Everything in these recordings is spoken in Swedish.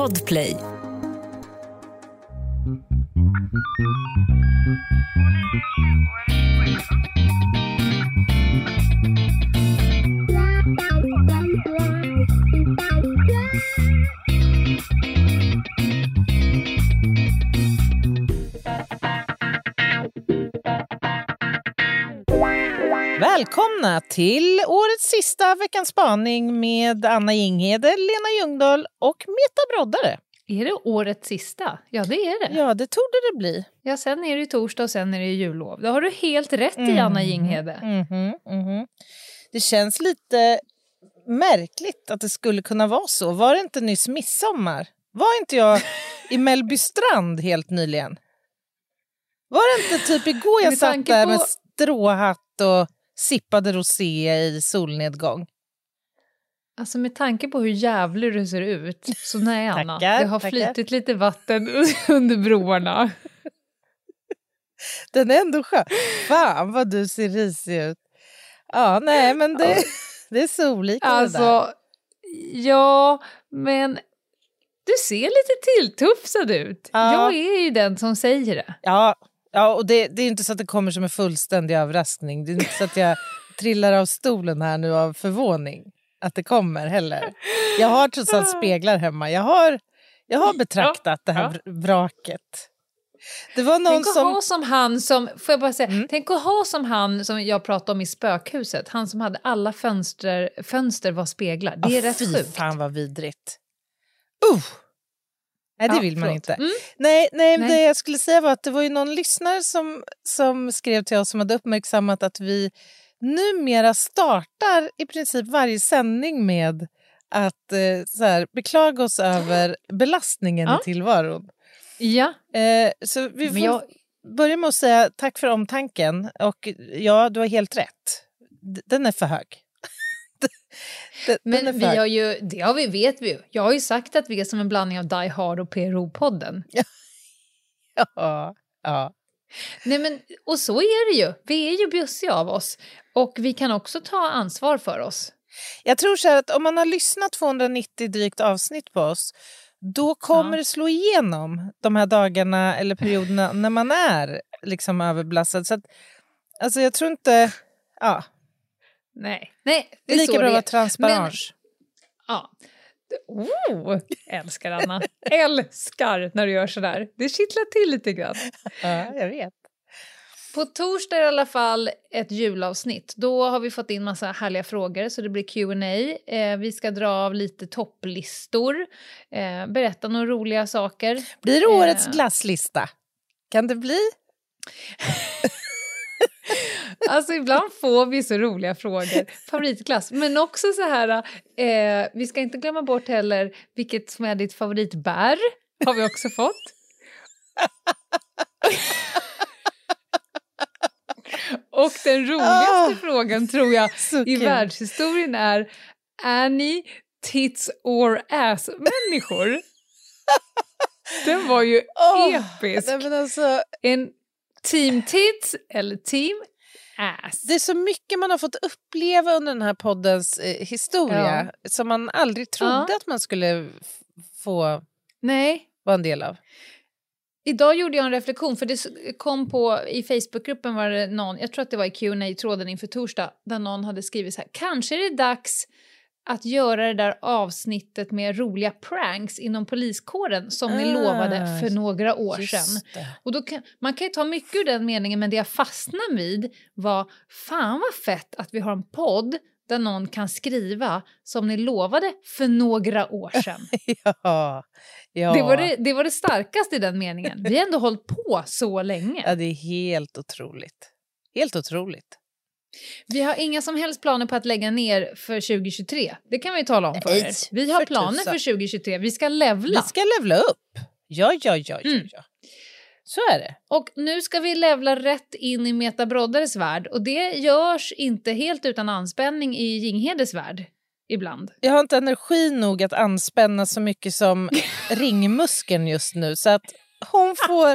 Podplay. Välkomna till årets sista Veckans spaning med Anna Jinghede, Lena Ljungdahl och Meta Broddare. Är det årets sista? Ja, det är det. Ja, det torde det bli. Ja, sen är det torsdag och sen är det jullov. Det har du helt rätt i, Anna Jinghede. Mhm, mhm. Det känns lite märkligt att det skulle kunna vara så. Var det inte nyss midsommar? Var inte jag i Mellbystrand helt nyligen? Var det inte typ igår jag satt där på- med stråhatt och sippade rosé i solnedgång? Alltså med tanke på hur jävlig du ser ut, så nej Anna. Tackar, det har tackar. flytit lite vatten under broarna. Den är ändå skön. Fan vad du ser risig ut. Ja, nej men det, det är solika det där. Alltså, ja, men du ser lite tilltufsad ut. Ja. Jag är ju den som säger det. Ja, ja och det, det är inte så att det kommer som en fullständig överraskning. Det är inte så att jag trillar av stolen här nu av förvåning att det kommer heller. Jag har trots allt speglar hemma. Jag har, jag har betraktat det här vr- vraket. Det var någon Tänk att som... ha som han som, får jag bara säga, Mm. tänk att ha som han som jag pratade om i spökhuset, han som hade alla fönster, fönster var speglar. Det är Ah, rätt fy sjukt. fan vad vidrigt. Uh! Nej, det Ja, vill man förlåt. inte. Mm. Nej, nej, Nej. det jag skulle säga var att det var ju någon lyssnare som, som skrev till oss som hade uppmärksammat att vi numera startar i princip varje sändning med att eh, så här, beklaga oss över belastningen Ja. i tillvaron. Ja, Eh, så vi får jag, börja med att säga tack för omtanken. Och ja, du har helt rätt. D- Den är för hög. Den- den men för vi har ju, det har vi, vet vi ju. Jag har ju sagt att vi är som en blandning av Die Hard och PRO-podden. Ja, ja. Nej men, och så är det ju. Vi är ju bussiga av oss. Och vi kan också ta ansvar för oss. Jag tror så här att om man har lyssnat 290 drygt avsnitt på oss då kommer Ja. det slå igenom de här dagarna eller perioderna när man är liksom överbelastad. Så att, alltså jag tror inte... Ja, Nej, Nej det är lika så bra att vara är. transparens. Ja. Oh, älskar Anna. älskar när du gör sådär. Det kittlar till lite grann. Ja, jag vet. På torsdag i alla fall ett julavsnitt. Då har vi fått in massa härliga frågor så det blir Q&A. Eh, vi ska dra av lite topplistor, eh, berätta några roliga saker. Blir det årets Eh. glasslista? Kan det bli? Alltså ibland får vi så roliga frågor. Favoritglass. Men också så här, eh, vi ska inte glömma bort heller vilket som är ditt favoritbär. Har vi också fått. Och den roligaste Ah. frågan tror jag i kul. världshistorien är Är ni tits or ass-människor? Den var ju Åh, episk. alltså, En team tits eller team ass. det är så mycket man har fått uppleva under den här poddens eh, historia som man aldrig trodde Ja. att man skulle få Nej, vara en del av. Idag gjorde jag en reflektion, för det kom på i Facebookgruppen var det någon, jag tror att det var i qa tråden inför torsdag, där någon hade skrivit så här, kanske är det dags att göra det där avsnittet med roliga pranks inom poliskåren som ni Ah, lovade för några år sedan. det. Och då kan, man kan ju ta mycket ur den meningen, men det jag fastnade vid var fan vad fett att vi har en podd där någon kan skriva som ni lovade för några år sedan. Ja, ja. Det, var det, det var det starkaste i den meningen. Vi har ändå hållit på så länge. ja, det är helt otroligt. Helt otroligt. Vi har inga som helst planer på att lägga ner för 2023. Det kan vi tala om för er. Vi har planer för 2023. Vi ska levla. Vi ska levla upp. Ja, ja, ja, ja, Mm. ja. Så är det. Och nu ska vi levla rätt in i Meta Broddares värld. Och det görs inte helt utan anspänning i Jinghedes värld. Ibland. Jag har inte energi nog att anspänna så mycket som ringmuskeln just nu. Så att hon får,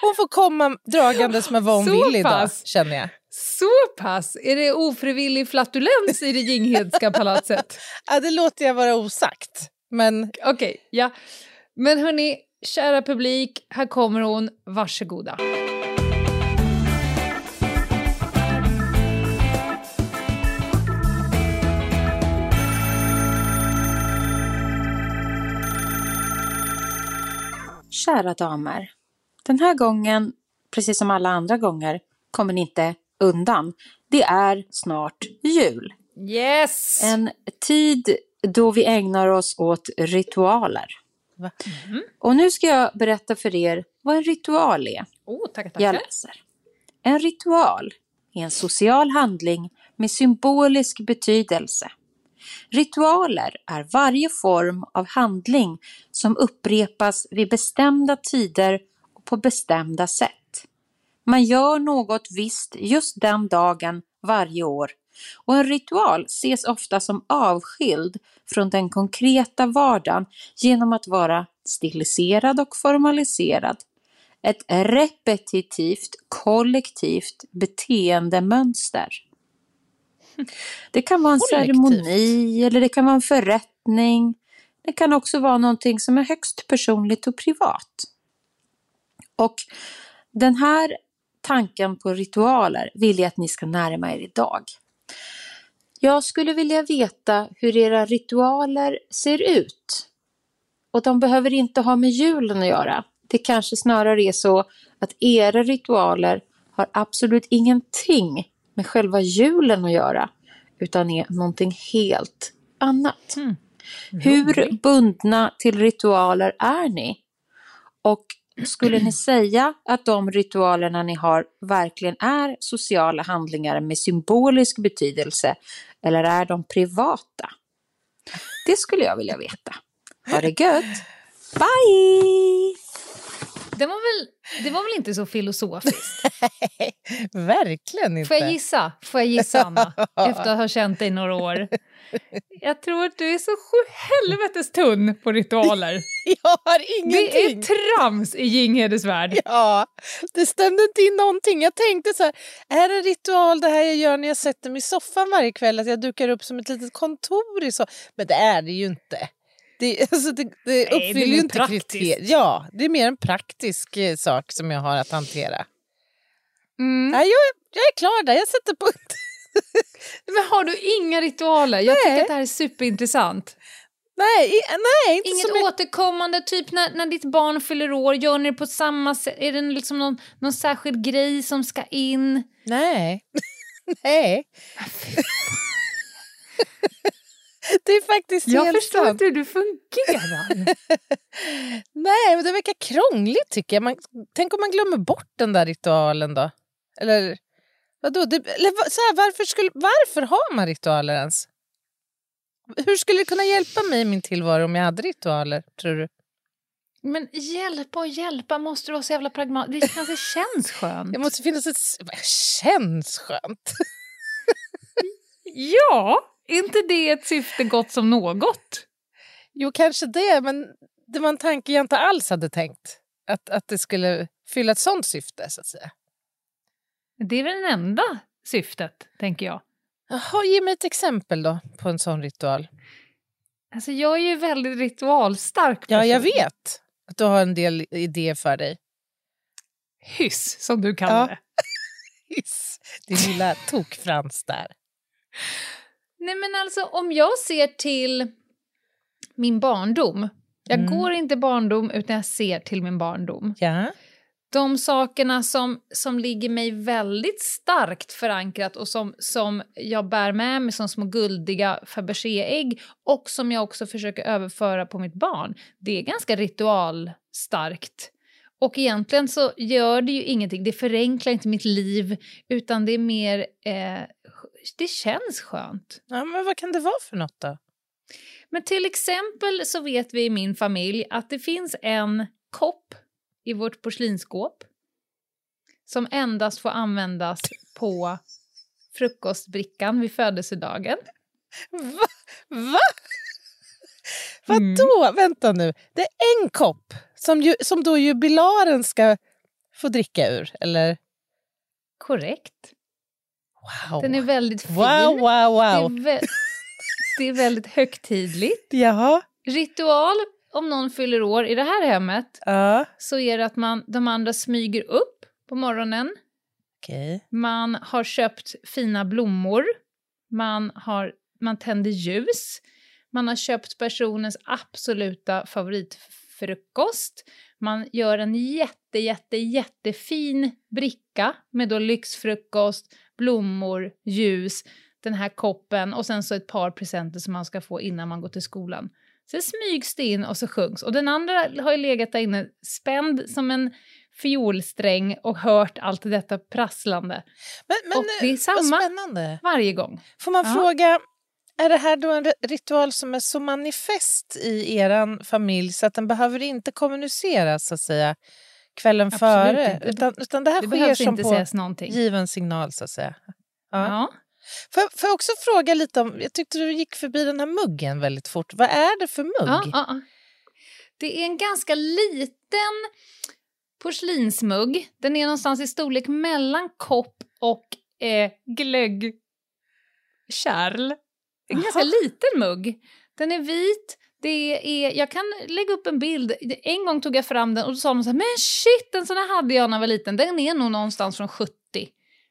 hon får komma dragandes med vad hon Så vill idag, pass? känner jag. Så pass? Är det ofrivillig flatulens i det Jinghedska palatset? Ja, det låter jag vara osagt. Men Okej, ja. Men hörni, kära publik, här kommer hon. Varsågoda. Kära damer. Den här gången, precis som alla andra gånger, kommer ni inte undan. Det är snart jul. Yes! En tid då vi ägnar oss åt ritualer. Va? Och nu ska jag berätta för er vad en ritual är. Oh, tackar, Jag tackar. läser. En ritual är en social handling med symbolisk betydelse. Ritualer är varje form av handling som upprepas vid bestämda tider och på bestämda sätt. Man gör något visst just den dagen varje år och en ritual ses ofta som avskild från den konkreta vardagen genom att vara stiliserad och formaliserad. Ett repetitivt kollektivt beteendemönster. Det kan vara en Kollektivt. ceremoni eller det kan vara en förrättning. Det kan också vara någonting som är högst personligt och privat. Och den här tanken på ritualer vill jag att ni ska närma er idag. Jag skulle vilja veta hur era ritualer ser ut. Och de behöver inte ha med julen att göra. Det kanske snarare är så att era ritualer har absolut ingenting med själva julen att göra, utan är någonting helt annat. Mm. Hur bundna till ritualer är ni? Och skulle ni säga att de ritualerna ni har verkligen är sociala handlingar med symbolisk betydelse eller är de privata? Det skulle jag vilja veta. Ha det gött! Bye! Det, var väl, det var väl inte så filosofiskt? Verkligen inte. Får jag gissa? Får jag gissa, Anna? Efter att ha känt dig några år. Jag tror att du är så helvetes tunn på ritualer. Jag har Det ingenting. är trams i Ginghedens värld. Ja, det stämde inte in någonting. Jag tänkte så här, är det en ritual det här jag gör när jag sätter mig i soffan varje kväll? Att jag dukar upp som ett litet kontor i så. Men det är det ju inte. Det, alltså det, det det är uppfyller mer ju inte kriterier. Ja, det är mer en praktisk eh, sak som jag har att hantera. Mm. Nej, jag, jag är klar där, jag sätter punkt. Men har du inga ritualer? Jag Nej. tycker att det här är superintressant. Nej, i, nej inte Inget så återkommande, typ när, när ditt barn fyller år, gör ni det på samma sätt? Är det liksom någon, någon särskild grej som ska in? Nej. nej. det är faktiskt Jag helt förstår sant. inte hur du fungerar. Nej, men det verkar krångligt tycker jag. Man, tänk om man glömmer bort den där ritualen då? Eller vadå? Det, eller, så här, varför, skulle, varför har man ritualer ens? Hur skulle det kunna hjälpa mig i min tillvaro om jag hade ritualer, tror du? Men hjälpa och hjälpa, måste du vara så jävla pragmatisk? Det kanske känns skönt. Det måste finnas ett... Känns skönt. Ja, inte det ett syfte gott som något? Jo, kanske det, men det var en tanke jag inte alls hade tänkt. Att, att det skulle fylla ett sånt syfte, så att säga. Det är väl det enda syftet, tänker jag. Jaha, ge mig ett exempel då på en sån ritual. Alltså jag är ju väldigt ritualstark Ja, jag person. vet att du har en del idéer för dig. Hyss, som du kallar Ja. det. Hiss, Din lilla tokfrans där. Nej men alltså om jag ser till min barndom. Jag Mm. går inte barndom utan jag ser till min barndom. Ja. De sakerna som, som ligger mig väldigt starkt förankrat och som, som jag bär med mig som små guldiga Fabergé-ägg och som jag också försöker överföra på mitt barn. Det är ganska ritualstarkt. Och egentligen så gör det ju ingenting, det förenklar inte mitt liv utan det är mer, eh, det känns skönt. ja. Men vad kan det vara för något då? Men till exempel så vet vi i min familj att det finns en kopp i vårt porslinsskåp som endast får användas på frukostbrickan vid födelsedagen. Va? Va? Vadå? Vänta nu. Det är en kopp som, ju, som då jubilaren ska få dricka ur, eller? Korrekt. Wow. Den är väldigt fin. wow, wow, wow. Det, är vä- det är väldigt högtidligt. Jaha. Ritual om någon fyller år i det här hemmet Ja, så är det att man, de andra smyger upp på morgonen. okej. Man har köpt fina blommor. Man, har, man tänder ljus. Man har köpt personens absoluta favoritfrukost. Man gör en jätte, jätte, jättefin bricka med då lyxfrukost, blommor, ljus, den här koppen och sen så ett par presenter som man ska få innan man går till skolan. Sen smygs det in och så sjungs. Och den andra har ju legat där inne spänd som en fiolsträng och hört allt detta prasslande Men, men Och det är eh, samma. varje gång. Får man Ja. fråga, är det här då en ri- ritual som är så manifest i er familj så att den behöver inte kommuniceras så att säga kvällen Absolut före? inte. Utan, utan det här Det sker som på någonting. given signal så att säga. Ja. Ja. Får, jag- får jag också fråga lite om, jag tyckte du gick förbi den här muggen väldigt fort. Vad är det för mugg? Ja, ja. Det är en ganska liten porslinsmugg. Den är någonstans i storlek mellan kopp och eh, glöggkärl. En ganska liten mugg. Den är vit. Det är, jag kan lägga upp en bild. En gång tog jag fram den och då sa de så här, men shit, en sån här hade jag när jag var liten. Den är nog någonstans från 70.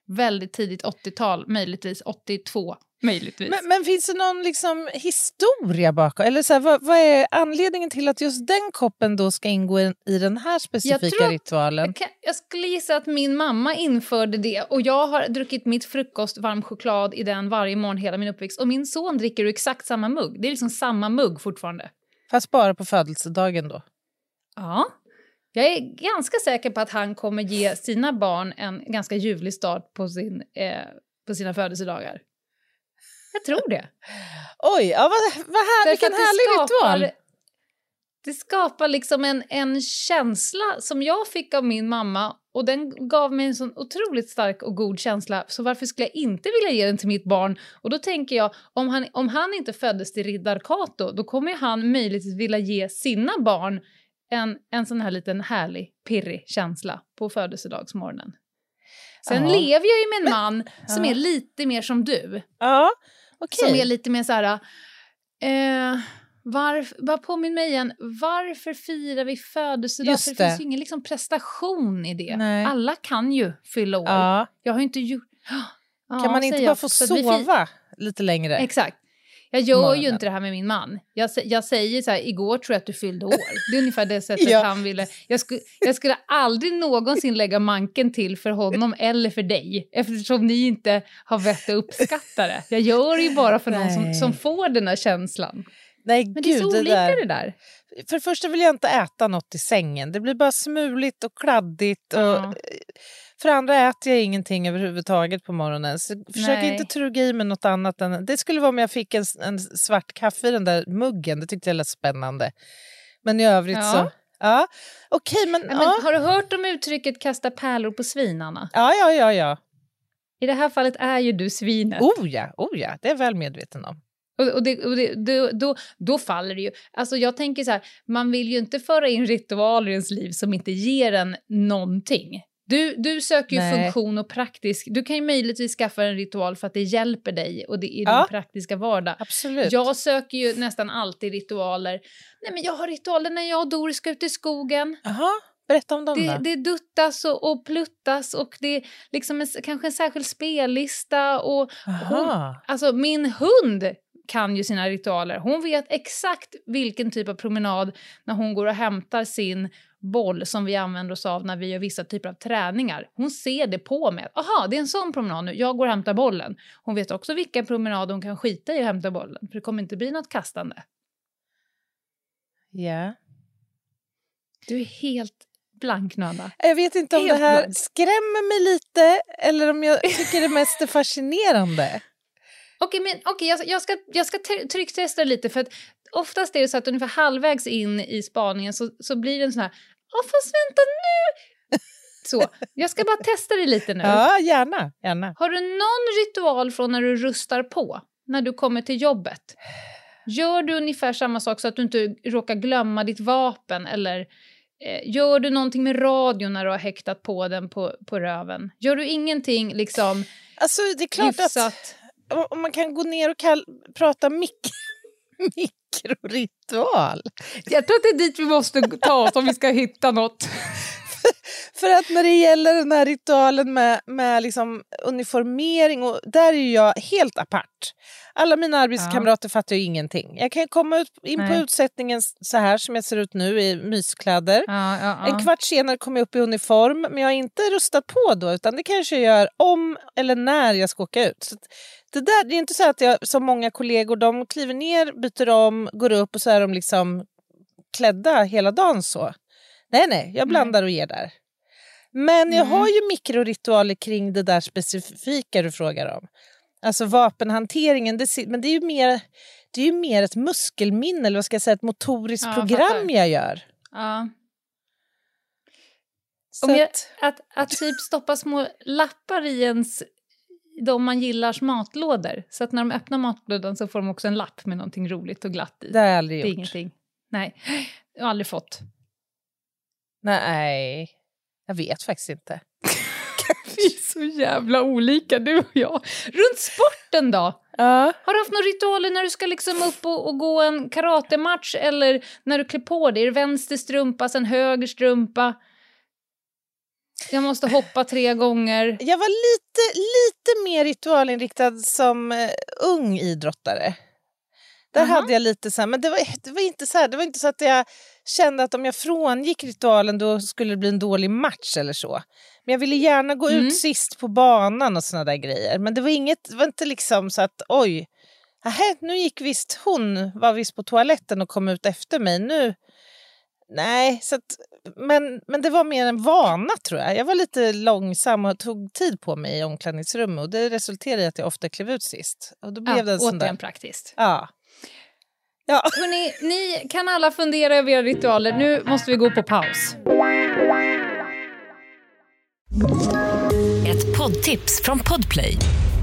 Väldigt tidigt 80-tal, möjligtvis 82. Möjligtvis. Men, men finns det någon liksom historia bakom? Eller så här, vad, vad är anledningen till att just den koppen då ska ingå i, i den här specifika tror- ritualen? Jag, kan, jag skulle gissa att min mamma införde det och jag har druckit mitt frukost varm choklad i den varje morgon hela min uppväxt och min son dricker ur exakt samma mugg. Det är liksom samma mugg fortfarande. Fast bara på födelsedagen då? Ja. Jag är ganska säker på att han kommer ge sina barn en ganska ljuvlig start på, sin, eh, på sina födelsedagar. Jag tror det. Oj, ja, vad, vad här, vilken härlig skapar- ritual! Det skapar liksom en, en känsla som jag fick av min mamma och den gav mig en sån otroligt stark och god känsla. Så varför skulle jag inte vilja ge den till mitt barn? Och då tänker jag, om han, om han inte föddes till riddar Kato, då kommer han möjligtvis vilja ge sina barn en, en sån här liten härlig, pirrig känsla på födelsedagsmorgonen. Sen Ja. lever jag ju med en man som ja. är lite mer som du. Ja, okej. Som är lite mer så här... Eh, varf, bara påminn mig igen, varför firar vi födelsedag? Just För det, det. finns ju ingen liksom prestation i det. Nej. Alla kan ju fylla år. Ja. Jag har inte gjort... Ja, Kan man inte bara få sova lite längre? Exakt. Jag gör ju Morgonen. inte det här med min man. Jag, jag säger så här, igår tror jag att du fyllde år. Det är ungefär det sättet Ja. han ville. Jag, sku, jag skulle aldrig någonsin lägga manken till för honom eller för dig. Eftersom ni inte har vett att uppskatta det. Jag gör det ju bara för någon som, Nej. som får den här känslan. Nej, Men det är så det olika där. det där. För det första vill jag inte äta något i sängen. Det blir bara smuligt och kladdigt. Och Ja. För det andra äter jag ingenting överhuvudtaget på morgonen. Så försök Nej. inte truga i mig något annat. Än, det skulle vara om jag fick en, en svart kaffe i den där muggen. Det tyckte jag lät spännande. Men i övrigt Ja. så... Ja, okej, men... Ja, men, ja. Har du hört om uttrycket kasta pärlor på svinarna? ja, ja, ja, ja. I det här fallet är ju du svinet. Oh ja, oh ja, det är jag väl medveten om. Och, det, och det, då, då, då faller det ju. Alltså jag tänker så här, man vill ju inte föra in ritualer i ens liv som inte ger en någonting. Du, du söker ju Nej. funktion och praktisk. Du kan ju möjligtvis skaffa en ritual för att det hjälper dig och det är din Ja. praktiska vardag. Absolut. Jag söker ju nästan alltid ritualer. Nej men jag har ritualer när jag och Doris ska ut i skogen. Jaha, berätta om dem Det, då. det duttas och, och pluttas och det är liksom en, kanske en särskild spellista. Och hon, Aha. alltså min hund kan ju sina ritualer. Hon vet exakt vilken typ av promenad när hon går och hämtar sin boll som vi använder oss av när vi gör vissa typer av träningar. Hon ser det på mig. Aha, det är en sån promenad nu. Jag går och hämtar bollen. Hon vet också vilka promenader hon kan skita i att hämta bollen. För det kommer inte bli något kastande. Ja. Du är helt blank, Nöda. Jag vet inte om Helt det här blank. skrämmer mig lite eller om jag tycker det mest är fascinerande. Okej, men okej, jag, jag ska, jag ska t- trycktesta lite för att oftast är det så att ungefär halvvägs in i spaningen så, så blir det en sån här, åh fast vänta nu! Så, jag ska bara testa det lite nu. Ja, gärna. gärna. Har du någon ritual från när du rustar på, när du kommer till jobbet? Gör du ungefär samma sak så att du inte råkar glömma ditt vapen eller eh, gör du någonting med radion när du har häktat på den på, på röven? Gör du ingenting liksom Alltså, det är klart hyfsat? att om- man kan gå ner och prata mick Mikroritual. Jag tror att det är dit vi måste ta oss om vi ska hitta något. För att när det gäller den här ritualen med, med liksom uniformering, och, där är jag helt apart. Alla mina arbetskamrater fattar ju ingenting. Jag kan komma ut, in på Nej. utsättningen så här som jag ser ut nu i myskläder. Ja, ja, ja. En kvart senare kommer jag upp i uniform, men jag har inte rustat på då, utan det kanske jag gör om eller när jag ska åka ut. Så det, där, det är inte så att jag, som många kollegor, de kliver ner, byter om, går upp och så är de liksom klädda hela dagen så. Nej, nej, jag blandar och ger där. Men jag har ju mikroritualer kring det där specifika du frågar om. Alltså vapenhanteringen, det, men det är ju mer, det är ju mer ett muskelminne, eller vad ska jag säga, ett motoriskt Ja, program fattar. jag gör. Ja. Om jag, att, att typ stoppa små lappar i ens de man gillars matlådor. Så att när de öppnar matlådan så får de också en lapp med någonting roligt och glatt i. Det har jag aldrig det gjort. ingenting. Nej, jag har aldrig fått. Nej, jag vet faktiskt inte. Vi är så jävla olika du och jag. Runt sporten då? Ja. Har du haft några ritualer när du ska liksom upp och, och gå en karatematch eller när du klär på dig? Är det vänster strumpa, sen höger strumpa? Jag måste hoppa tre gånger. Jag var lite, lite mer ritualinriktad som eh, ung idrottare. Där Aha. hade jag lite så här, men det var, det var inte så här, det var inte så att jag kände att om jag frångick ritualen då skulle det bli en dålig match eller så. Men jag ville gärna gå Mm. ut sist på banan och såna där grejer. Men det var inget, det var inte liksom så att oj, Nähä, nu gick visst hon, var visst på toaletten och kom ut efter mig. Nu, nej, så att, men, men det var mer en vana tror jag. Jag var lite långsam och tog tid på mig i omklädningsrummet och det resulterade i att jag ofta klev ut sist. Och då blev Ja, det en sån återigen där... praktiskt. Ja. Ja. Hörrni, ni kan alla fundera över era ritualer. Nu måste vi gå på paus. Ett poddtips från Podplay.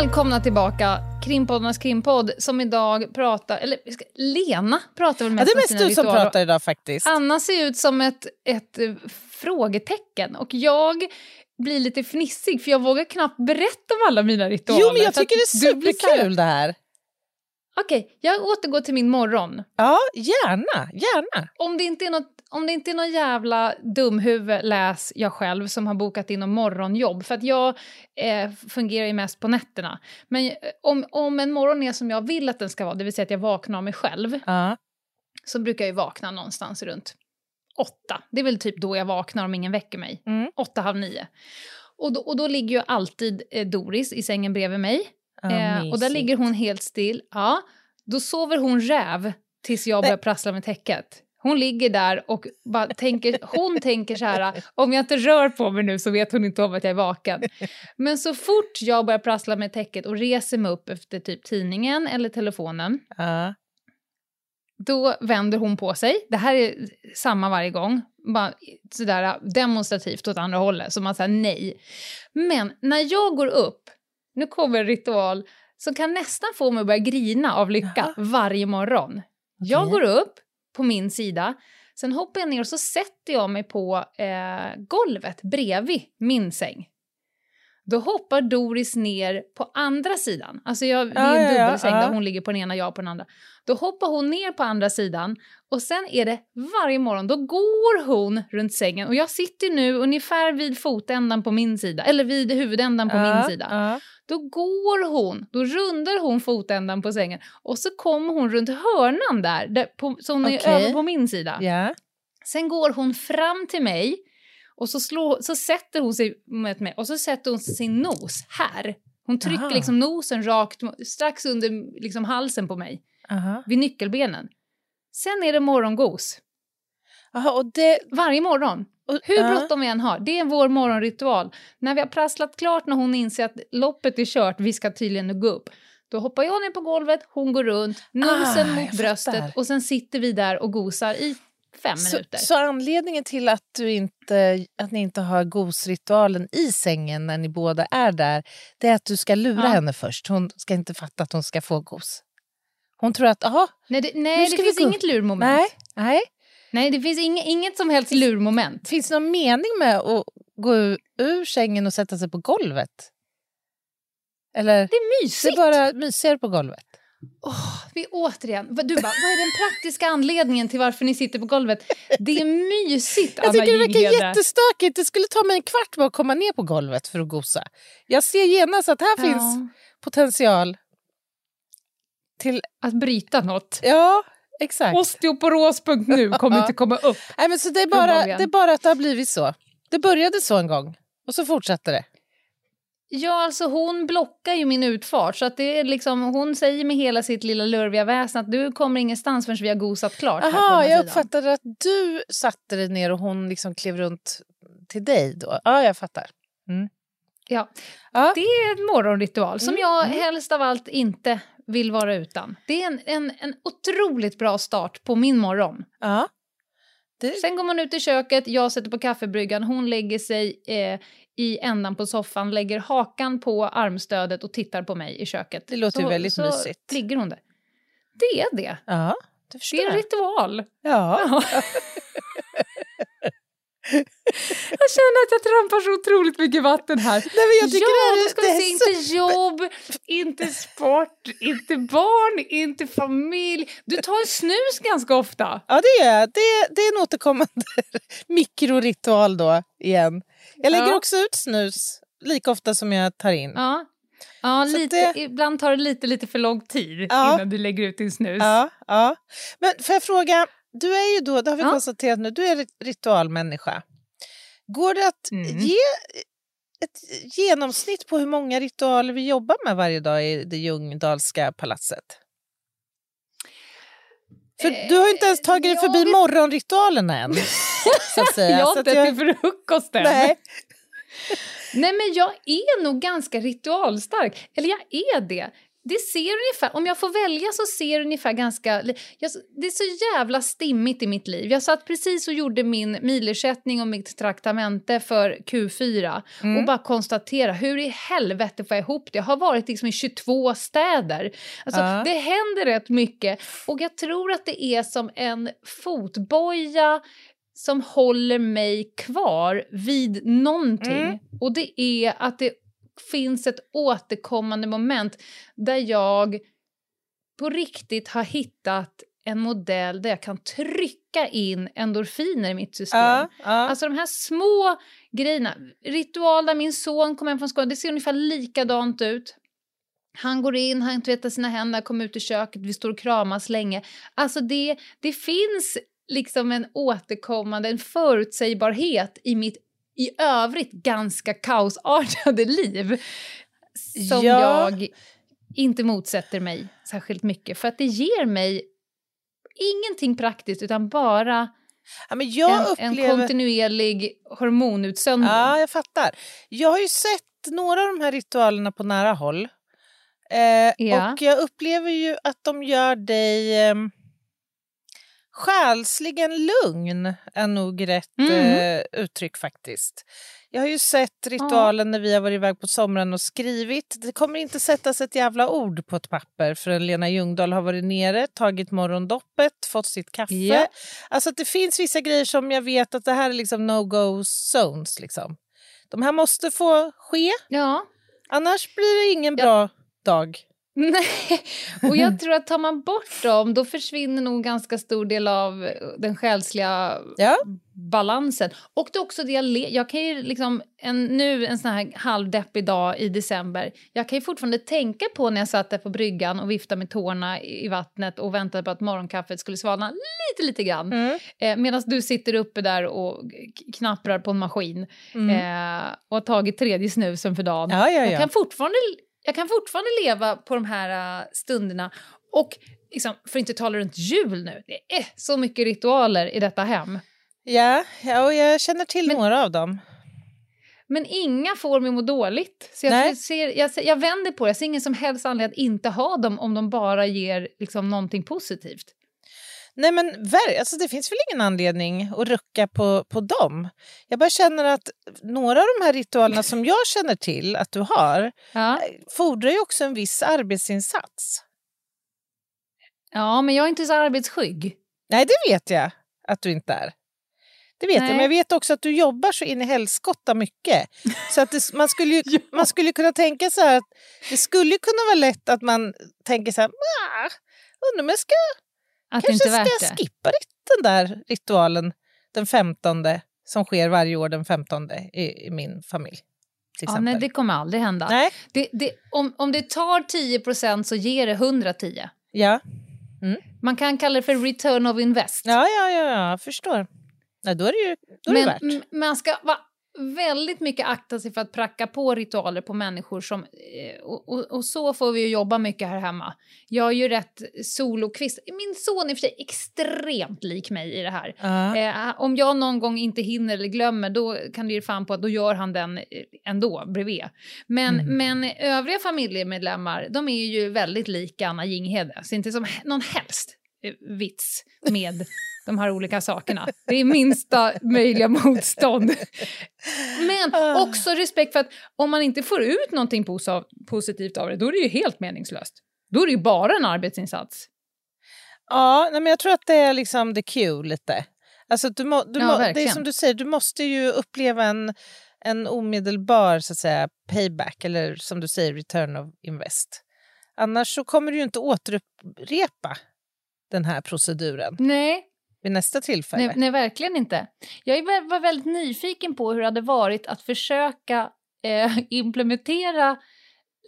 Välkomna tillbaka, Krimpoddarnas krimpodd som idag pratar, eller Lena pratar väl Ja, mest det är mest du som ritualer. pratar idag faktiskt. Anna ser ut som ett, ett eh, frågetecken och jag blir lite fnissig för jag vågar knappt berätta om alla mina ritualer. Jo, men jag tycker det är superkul det här. Okej, jag återgår till min morgon. Ja, gärna, gärna. Om det inte är något om det inte är någon jävla dumhuvud, läs jag själv, som har bokat in någon morgonjobb. För att jag eh, fungerar ju mest på nätterna. Men eh, om, om en morgon är som jag vill att den ska vara, det vill säga att jag vaknar av mig själv, Ja. så brukar jag ju vakna någonstans runt åtta. Det är väl typ då jag vaknar om ingen väcker mig. Mm. Åtta, halv nio. Och då, och då ligger ju alltid eh, Doris i sängen bredvid mig. Eh, och där ligger hon helt still. Ja, då sover hon räv tills jag börjar prassla med täcket. Hon ligger där och bara tänker, hon tänker så här, om jag inte rör på mig nu så vet hon inte om att jag är vaken. Men så fort jag börjar prassla med täcket och reser mig upp efter typ tidningen eller telefonen, Ja. då vänder hon på sig. Det här är samma varje gång. Bara sådär demonstrativt åt andra hållet. Så man säger nej. Men när jag går upp, nu kommer en ritual som kan nästan få mig att börja grina av lycka varje morgon. Jag går upp på min sida, sen hoppar jag ner och så sätter jag mig på eh, golvet bredvid min säng. Då hoppar Doris ner på andra sidan. Alltså jag, det är en dubbelsäng där hon ligger på den ena, jag på den andra. Då hoppar hon ner på andra sidan och sen är det varje morgon, då går hon runt sängen och jag sitter nu ungefär vid fotändan på min sida, eller vid huvudändan på min sida. Då går hon, då rundar hon fotändan på sängen och så kommer hon runt hörnan där, där på, så hon är Okej. över på min sida. Ja. Sen går hon fram till mig och så, slår, så sätter hon sig med mig och så sätter hon sin nos här. Hon trycker Aha. liksom nosen rakt strax under liksom halsen på mig, Aha. vid nyckelbenen. Sen är det morgongos. Aha, och det, Varje morgon. Och, Hur ja. bråttom vi än har. Det är vår morgonritual. När vi har prasslat klart, när hon inser att loppet är kört, vi ska tydligen gå upp. Då hoppar jag ner på golvet, hon går runt, nosen Ah, mot bröstet fattar. och sen sitter vi där och gosar i fem Så, minuter. så anledningen till att, du inte, att ni inte har gosritualen i sängen när ni båda är där, det är att du ska lura Ja. henne först. Hon ska inte fatta att hon ska få gos. Hon tror att, jaha, nej, det, nej det finns gå. inget lurmoment. nej, nej. Nej, det finns inget, inget som helst lurmoment. Finns det någon mening med att gå ur, sängen och sätta sig på golvet? Eller Det är det är mysigt. bara mysigare på golvet? Vi återigen, du bara, vad är den praktiska anledningen till varför ni sitter på golvet? Det är mysigt, Jag Anna tycker det verkar jättestökigt. Det skulle ta mig en kvart bara att komma ner på golvet för att gosa. Jag ser genast att här finns Ja, potential till... att bryta något. Ja, exakt. Osteoporos.nu kommer inte komma upp. Nej, men så det, är bara, det är bara att det har blivit så. Det började så en gång och så fortsatte det. Ja, alltså hon blockar ju min utfart. Så att det är liksom, hon säger med hela sitt lilla lurviga väsen att du kommer ingenstans förrän vi har gosat klart. här på den Jaha, här jag uppfattade att du satte dig ner och hon liksom klev runt till dig då. Ja, jag fattar. Ja. Ja. Det är en morgonritual som Mm, jag helst av allt inte vill vara utan. Det är en, en, en otroligt bra start på min morgon. Ja. Det, Sen går man ut i köket, jag sätter på kaffebryggan, hon lägger sig eh, i ändan på soffan, lägger hakan på armstödet och tittar på mig i köket. Det låter så, väldigt så mysigt. ligger hon där. Det är det. ja, det Det är en ritual. Ja. Jag känner att jag trampar så otroligt mycket vatten här. Nej, men jag tycker ja, det, är- ska det är se, så- inte jobb, inte sport, inte barn, inte familj. Du tar en snus ganska ofta. Ja, det är jag. det. Det är en återkommande mikroritual då igen. Jag lägger Ja. också ut snus lika ofta som jag tar in. Ja. Ja, lite, det- ibland tar det lite, lite för lång tid Ja. innan du lägger ut din snus. Ja, ja. Men får jag fråga, du är ju då, det har vi Ja. konstaterat nu, du är rit- ritualmänniska. Går det att Mm. ge ett genomsnitt på hur många ritualer vi jobbar med varje dag i det Ljungdahlska palatset? För du har ju inte ens tagit dig förbi vi- morgonritualerna än. Så att säga. Jag har inte jag- ätit frukost än. Nej. Nej, men jag är nog ganska ritualstark. Eller jag är det. Det ser ungefär, om jag får välja så ser det ungefär ganska... Jag, det är så jävla stimmigt i mitt liv. Jag satt precis och gjorde min milersättning och mitt traktamente för Q4 Mm. och bara konstatera hur i helvete får jag ihop det? Jag har varit liksom i 22 städer. Alltså, Ja. Det händer rätt mycket och jag tror att det är som en fotboja som håller mig kvar vid någonting. Mm. Och det är att det finns ett återkommande moment där jag på riktigt har hittat en modell där jag kan trycka in endorfiner i mitt system. Ja, ja. Alltså de här små grejerna. Ritual där min son kommer hem från skolan, det ser ungefär likadant ut. Han går in, han tvättar sina händer, kommer ut i köket, vi står och kramas länge. Alltså det, det finns liksom en återkommande, en förutsägbarhet i mitt i övrigt ganska kaosartade liv som Ja. jag inte motsätter mig särskilt mycket för att det ger mig ingenting praktiskt utan bara ja, en, en upplever... kontinuerlig hormonutsöndring. Ja, jag fattar. Jag har ju sett några av de här ritualerna på nära håll. Eh, Ja. Och jag upplever ju att de gör dig eh, själsligen lugn, är nog rätt Mm. eh, uttryck faktiskt. Jag har ju sett ritualen när vi har varit iväg på sommaren och skrivit. Det kommer inte sättas ett jävla ord på ett papper förrän Lena Ljungdahl har varit nere, tagit morgondoppet, fått sitt kaffe. Ja. Alltså det finns vissa grejer som jag vet att det här är liksom no-go zones. Liksom. De här måste få ske, Ja. annars blir det ingen bra dag. Nej, och jag tror att tar man bort dem då försvinner nog ganska stor del av eh, den själsliga Ja. balansen. Och det är också det jag, le- jag kan ju liksom, en, nu en sån här halvdeppig dag i december, jag kan ju fortfarande tänka på när jag satt där på bryggan och viftade med tårna i vattnet och väntade på att morgonkaffet skulle svalna lite, lite grann. Mm. Eh, Medan du sitter uppe där och knapprar på en maskin Mm. eh, och har tagit tredje snusen för dagen. Ja, ja, Jag, ja. kan fortfarande, jag kan fortfarande leva på de här uh, stunderna. Och liksom, för att inte tala runt jul nu, det är så mycket ritualer i detta hem. Ja, ja, och jag känner till Men- några av dem. Men inga får mig må dåligt. Så jag, ser, jag, jag vänder på det. Jag ser ingen som helst anledning att inte ha dem om de bara ger liksom, någonting positivt. Nej men alltså, det finns väl ingen anledning att rucka på, på dem. Jag bara känner att några av de här ritualerna som jag känner till att du har Ja. fordrar ju också en viss arbetsinsats. ja, men jag är inte så arbetsskygg. Nej, det vet jag att du inte är. Det vet Nej. jag, men jag vet också att du jobbar så in i helskotta mycket. Så att det, man, skulle ju, man skulle kunna tänka så här att det skulle kunna vara lätt att man tänker så här, "Ah, undrar om jag ska, Att det kanske inte är ska värt jag det. skippa den där ritualen den 15 som sker varje år den 15 i, i min familj. Ja, nej, det kommer aldrig hända. Nej, Det, det, om, om det tar 10% så ger det 110. ja. Man kan kalla det för return of invest. Ja, ja, ja, ja, jag förstår. Nej, då är det ju då är det Men värt. m- man ska vara väldigt mycket akta sig för att pracka på ritualer på människor som... eh, Och, och, och så får vi ju jobba mycket här hemma. Jag är ju rätt solokvist. Min son är för sig extremt lik mig i det här. Ja. Eh, om jag någon gång inte hinner eller glömmer då kan det ge fan på att då gör han den eh, ändå bredvid. Men, Mm. men övriga familjemedlemmar de är ju väldigt lika Anna Jinghede. Så inte som någon helst vits med de här olika sakerna. Det är minsta möjliga motstånd. Men Ah. också respekt för att om man inte får ut någonting posa- positivt av det då är det ju helt meningslöst. Då är det ju bara en arbetsinsats. Ja, men jag tror att det är liksom the cue lite. Alltså, du må, du Ja, må, det är som du säger, du måste ju uppleva en, en omedelbar så att säga, payback eller som du säger return of invest. Annars så kommer du ju inte återupprepa den här proceduren Nej, vid nästa tillfälle. Nej, nej, verkligen inte. Jag var väldigt nyfiken på hur det hade varit att försöka eh, implementera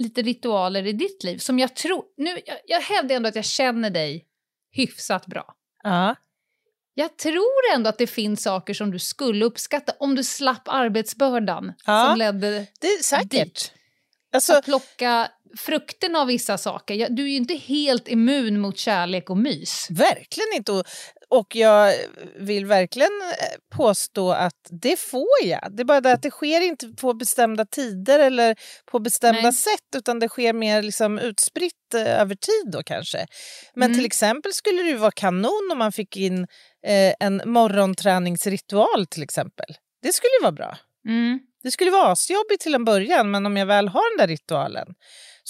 lite ritualer i ditt liv som jag tror... Nu, jag, jag hävdar ändå att jag känner dig hyfsat bra. Ja. Jag tror ändå att det finns saker som du skulle uppskatta om du slapp arbetsbördan Ja. som ledde Det är säkert. dit. Alltså, Att plocka frukten av vissa saker. Du är ju inte helt immun mot kärlek och mys. Verkligen inte. Och- jag vill verkligen eh, påstå att det får jag. Det är bara det att det sker inte på bestämda tider eller på bestämda Nej. sätt utan det sker mer liksom utspritt eh, över tid då kanske. Men Mm. till exempel skulle det vara kanon om man fick in eh, en morgonträningsritual till exempel. Det skulle ju vara bra. Mm. Det skulle vara asjobbigt till en början men om jag väl har den där ritualen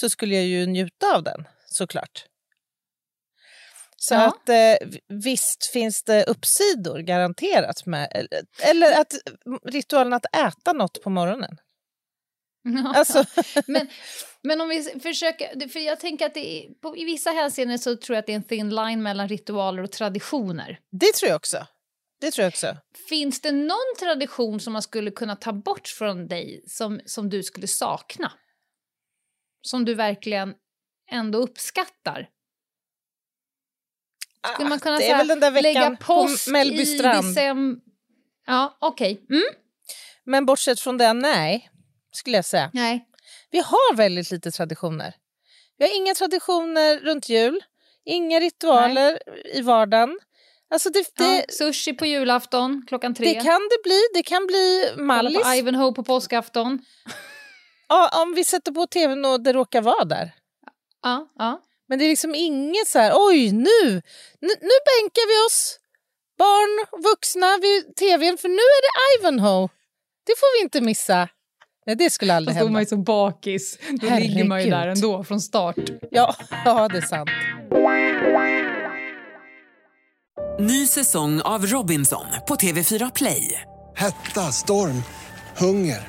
så skulle jag ju njuta av den såklart. Så Ja. att eh, visst finns det uppsidor garanterat med, eller- att ritualen att äta något på morgonen. Alltså, men, men om vi försöker, för jag tänker att är, på, i vissa hänseenden så tror jag att det är en thin line mellan ritualer och traditioner. det tror jag också. Det tror jag också. Finns det någon tradition som man skulle kunna ta bort från dig som, som du skulle sakna? Som du verkligen ändå uppskattar? Skulle man kunna Ah, det är säga, väl den där lägga veckan på Mellby i strand. Ja, okej. Mm? Men bortsett från det, nej, skulle jag säga. Nej. Vi har väldigt lite traditioner. Vi har inga traditioner runt jul, inga ritualer i vardagen. Alltså det, det, Ja, sushi på julafton klockan tre. det kan det bli. Det kan bli Mallis. på Ivanhoe på påskafton. Ja, om vi sätter på tvn och det råkar vara där. Ja, ja. Men det är liksom inget så här, oj nu, nu, nu bänkar vi oss, barn vuxna vid tvn för nu är det Ivanhoe. Det får vi inte missa. Nej, det skulle aldrig Fast då är hända. man ju så bakis. Då ligger man ju Herregud. där ändå från start. Ja, ja, det är sant. Ny säsong av Robinson på TV4 Play. Hetta, storm, hunger.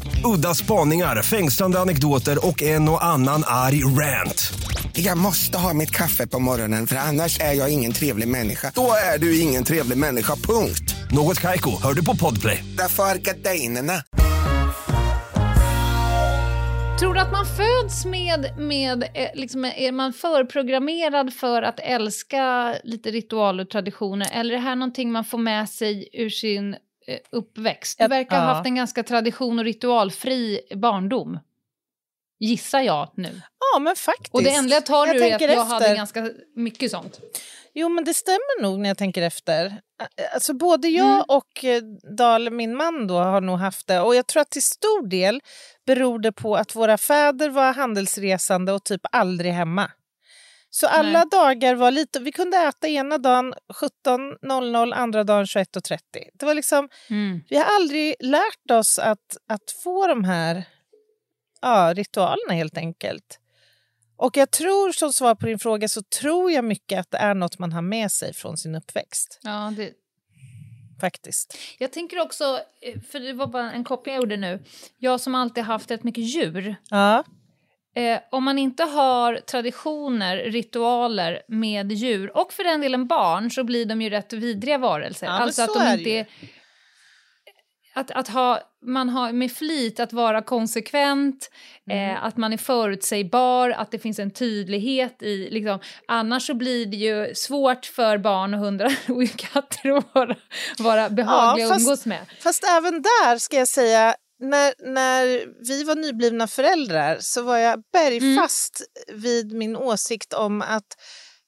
Udda spaningar, fängslande anekdoter och en och annan arg rant. Jag måste ha mitt kaffe på morgonen för annars är jag ingen trevlig människa. Då är du ingen trevlig människa, punkt. Något Kaiko, hör du på Podplay. Därför är gardinerna. Tror du att man föds med, med eh, liksom, är man förprogrammerad för att älska lite ritualer och traditioner eller är det här någonting man får med sig ur sin uppväxt? Du Jag- verkar ha haft en ganska tradition och ritualfri barndom. Gissar jag nu. Ja, men faktiskt. Och det enda jag tar ur är att jag hade ganska mycket sånt. Jo, men det stämmer nog när jag tänker efter. Alltså, både jag Mm. och eh, Dal, min man, då, har nog haft det. Och jag tror att till stor del beror det på att våra fäder var handelsresande och typ aldrig hemma. Så alla Nej. dagar var lite... Vi kunde äta ena dagen 17.00, andra dagen 21.30. Det var liksom... Vi har aldrig lärt oss att, att få de här ja, ritualerna helt enkelt. Och jag tror, som svar på din fråga, så tror jag mycket att det är något man har med sig från sin uppväxt. Ja, det, Faktiskt. Jag tänker också, eh, för det var bara en koppling jag gjorde nu. Jag som alltid haft rätt mycket djur. Ja. Eh, om man inte har traditioner, ritualer med djur och för den delen barn så blir de ju rätt vidriga varelser. Ja, alltså att de inte är... Att, att ha, man har med flit att vara konsekvent, Mm. eh, att man är förutsägbar, att det finns en tydlighet i... Liksom, annars så blir det ju svårt för barn och hundar och katter att vara, vara behagliga att fast- umgås med. Fast även där ska jag säga, när, när vi var nyblivna föräldrar så var jag bergfast vid min åsikt om att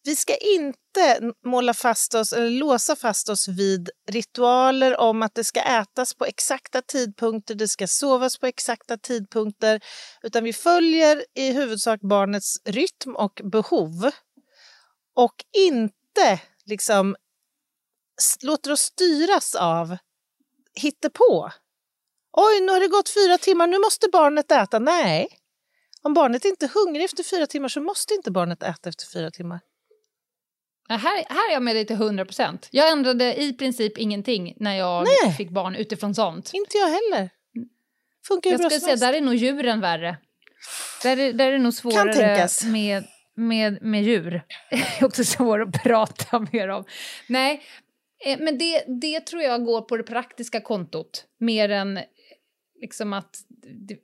vi ska inte måla fast oss eller låsa fast oss vid ritualer om att det ska ätas på exakta tidpunkter, det ska sovas på exakta tidpunkter, utan vi följer i huvudsak barnets rytm och behov och inte liksom låter oss styras av hittepå. Oj, nu har det gått fyra timmar, nu måste barnet äta. Nej, om barnet inte är hungrig efter fyra timmar så måste inte barnet äta efter fyra timmar. Ja, här, här är jag med dig till 100 procent. Jag ändrade i princip ingenting när jag Nej. fick barn utifrån sånt. Inte jag heller. Funkar ju Jag skulle säga, där är nog djuren värre. Där är, där är det nog svårare med, med, med djur. Det är också svårt att prata mer om. Nej, eh, men det, det tror jag går på det praktiska kontot mer än liksom att... det-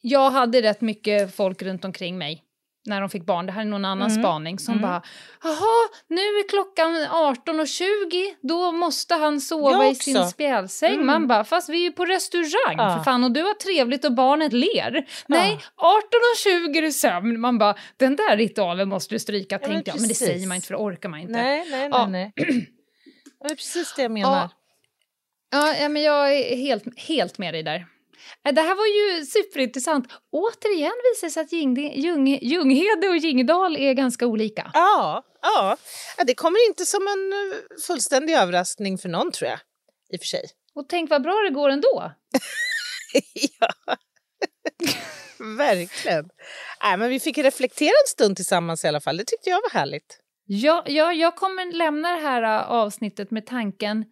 Jag hade rätt mycket folk runt omkring mig när de fick barn. Det här är någon annan Mm. spaning som Mm. bara Jaha, nu är klockan 18.20, då måste han sova i sin spjälsäng. Mm. Man bara, fast vi är ju på restaurang Ja. för fan och du har trevligt och barnet ler. Nej, 18.20 är det sömn. Man bara, den där ritualen måste du stryka, men tänkte jag. Men det säger man inte för det orkar man inte. Nej, nej, nej. Ja. nej. Det är precis det jag menar. Ja. Men jag är helt, helt med dig där. Eh, Det här var ju superintressant. Återigen visar det sig att Ljung, Ljung, Ljunghede och Ljingdal är ganska olika. Ja, ja. ja, det kommer inte som en eh, fullständig överraskning för någon tror jag. I och för sig. Och tänk vad bra det går ändå. ja. Verkligen. Nej, men vi fick reflektera en stund tillsammans i alla fall. Det tyckte jag var härligt. Ja, ja, jag kommer lämna det här äh, avsnittet med tanken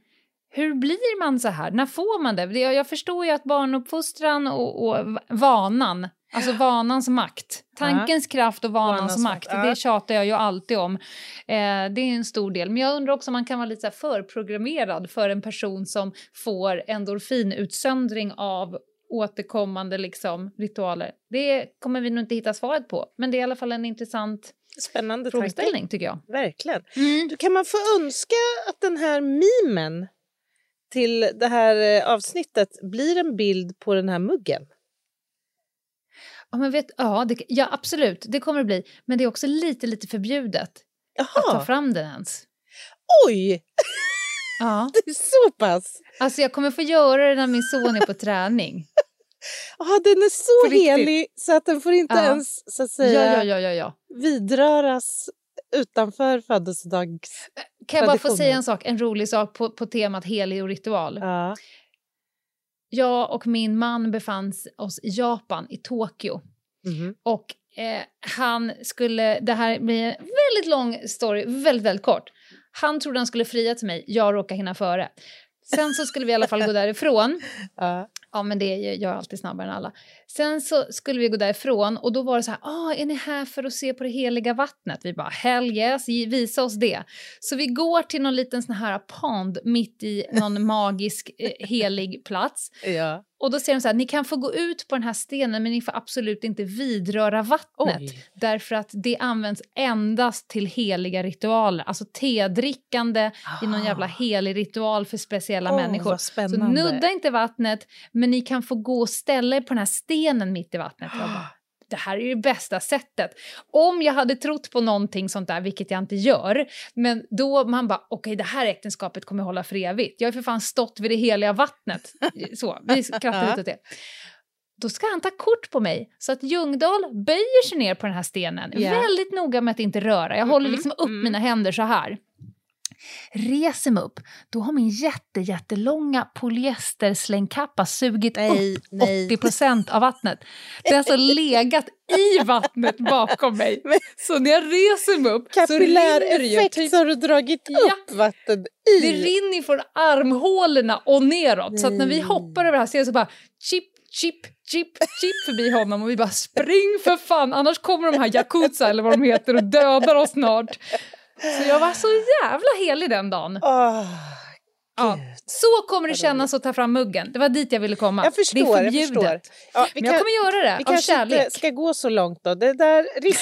hur blir man så här? När får man det? Jag, förstår ju att barnuppfostran och, och vanan, alltså vanans makt, tankens kraft och vanans, Vanans makt, makt, det tjatar jag ju alltid om. Eh, det är en stor del. Men jag undrar också om man kan vara lite förprogrammerad för en person som får endorfinutsöndring av återkommande liksom, ritualer. Det kommer vi nog inte hitta svaret på, men det är i alla fall en intressant Spännande frågeställning tanke. tycker jag. Verkligen. Du, kan man få önska att den här mimen till det här eh, avsnittet blir en bild på den här muggen? Ja, men vet, ja, det, ja, absolut, det kommer det bli. Men det är också lite, lite förbjudet att ta Jaha, fram den ens. oj! Ja. Det är så pass? Alltså jag kommer få göra det när min son är på träning. Ja, den är så helig så att den får inte Ja. ens så att säga, ja, ja. vidröras utanför födelsedags... Kan jag bara få säga en sak, en rolig sak på, på temat helig och ritual. Ja. Jag och min man befann oss i Japan, i Tokyo. Mhm. Och eh, han skulle, det här blir en väldigt lång story, väldigt, väldigt kort. Han trodde han skulle fria till mig, jag råkade hinna före. Sen så skulle vi i alla fall gå därifrån. Ja. Ja, men det är ju- jag är alltid snabbare än alla. Sen så skulle vi gå därifrån och då var det så här, ah, är ni här för att se på det heliga vattnet? Vi bara, hell yes, visa oss det. Så vi går till någon liten sån här pond mitt i någon magisk eh, helig plats. Ja. Och då säger de så här, ni kan få gå ut på den här stenen men ni får absolut inte vidröra vattnet. Oj. Därför att det används endast till heliga ritualer. Alltså tedrickande i någon jävla helig ritual för speciella Åh, människor. Så nudda inte vattnet, men ni kan få gå och ställa er på den här stenen mitt i vattnet. Det här är ju det bästa sättet. Om jag hade trott på någonting sånt där, vilket jag inte gör, men då man bara, okej det här äktenskapet kommer hålla för evigt. Jag har för fan stått vid det heliga vattnet. Så, vi skrattar lite åt det. Då ska han ta kort på mig så att Ljungdahl böjer sig ner på den här stenen. Ja. Väldigt noga med att inte röra. Jag håller liksom upp mina händer så här. Reser mig upp, då har min jätte, jättelånga polyesterslängkappa sugit Nej, upp nej. 80% av vattnet. Det har alltså legat i vattnet bakom mig. Så när jag reser mig upp så rinner det ju effekt typ så har du dragit Ja. upp vatten i. det rinner från armhålorna och neråt. Så att när vi hoppar över det här så bara chip, chip, chip, chip förbi honom och vi bara spring för fan annars kommer de här Yakuza eller vad de heter och dödar oss snart. Så jag var så jävla helig den dagen. Åh, Ja. Så kommer det kännas att ta fram muggen. Det var dit jag ville komma. jag förstår. det är jag förbjudet. Ja, vi Men jag kan- kommer göra det Vi av kanske kärlek. inte ska gå så långt då. Det, där, risk,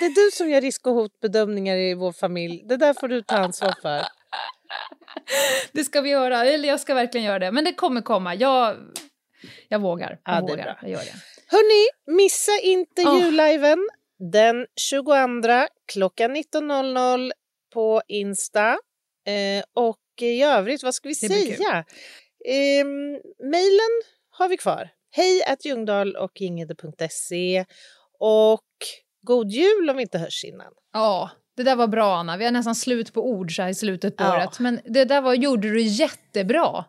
det är du som gör risk och hotbedömningar i vår familj. Det där får du ta ansvar för. Det ska vi göra. Eller jag ska verkligen göra det. Men det kommer komma. Jag, jag vågar. Jag Ja, vågar. Jag gör det. Hörni, missa inte Åh. julliven den 22 klockan 19.00 på Insta. Eh, och i övrigt, vad ska vi säga? Eh, mailen har vi kvar. Hej att Ljungdahl och ingede.se. Och god jul om vi inte hörs innan. Ja, det där var bra Anna. Vi har nästan slut på ord så här i slutet på Ja. året. Men det där var, gjorde du jättebra.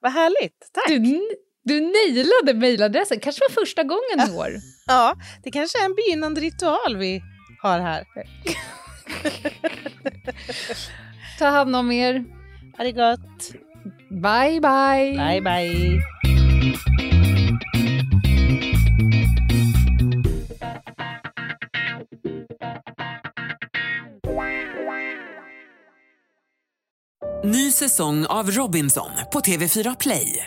Vad härligt, tack! Du, du nailade mejladressen. kanske var första gången i år. Ja, det kanske är en begynnande ritual vi har här. Ta hand om er. Ha det gott! Bye, bye. Bye, bye! Ny säsong av Robinson på TV4 Play.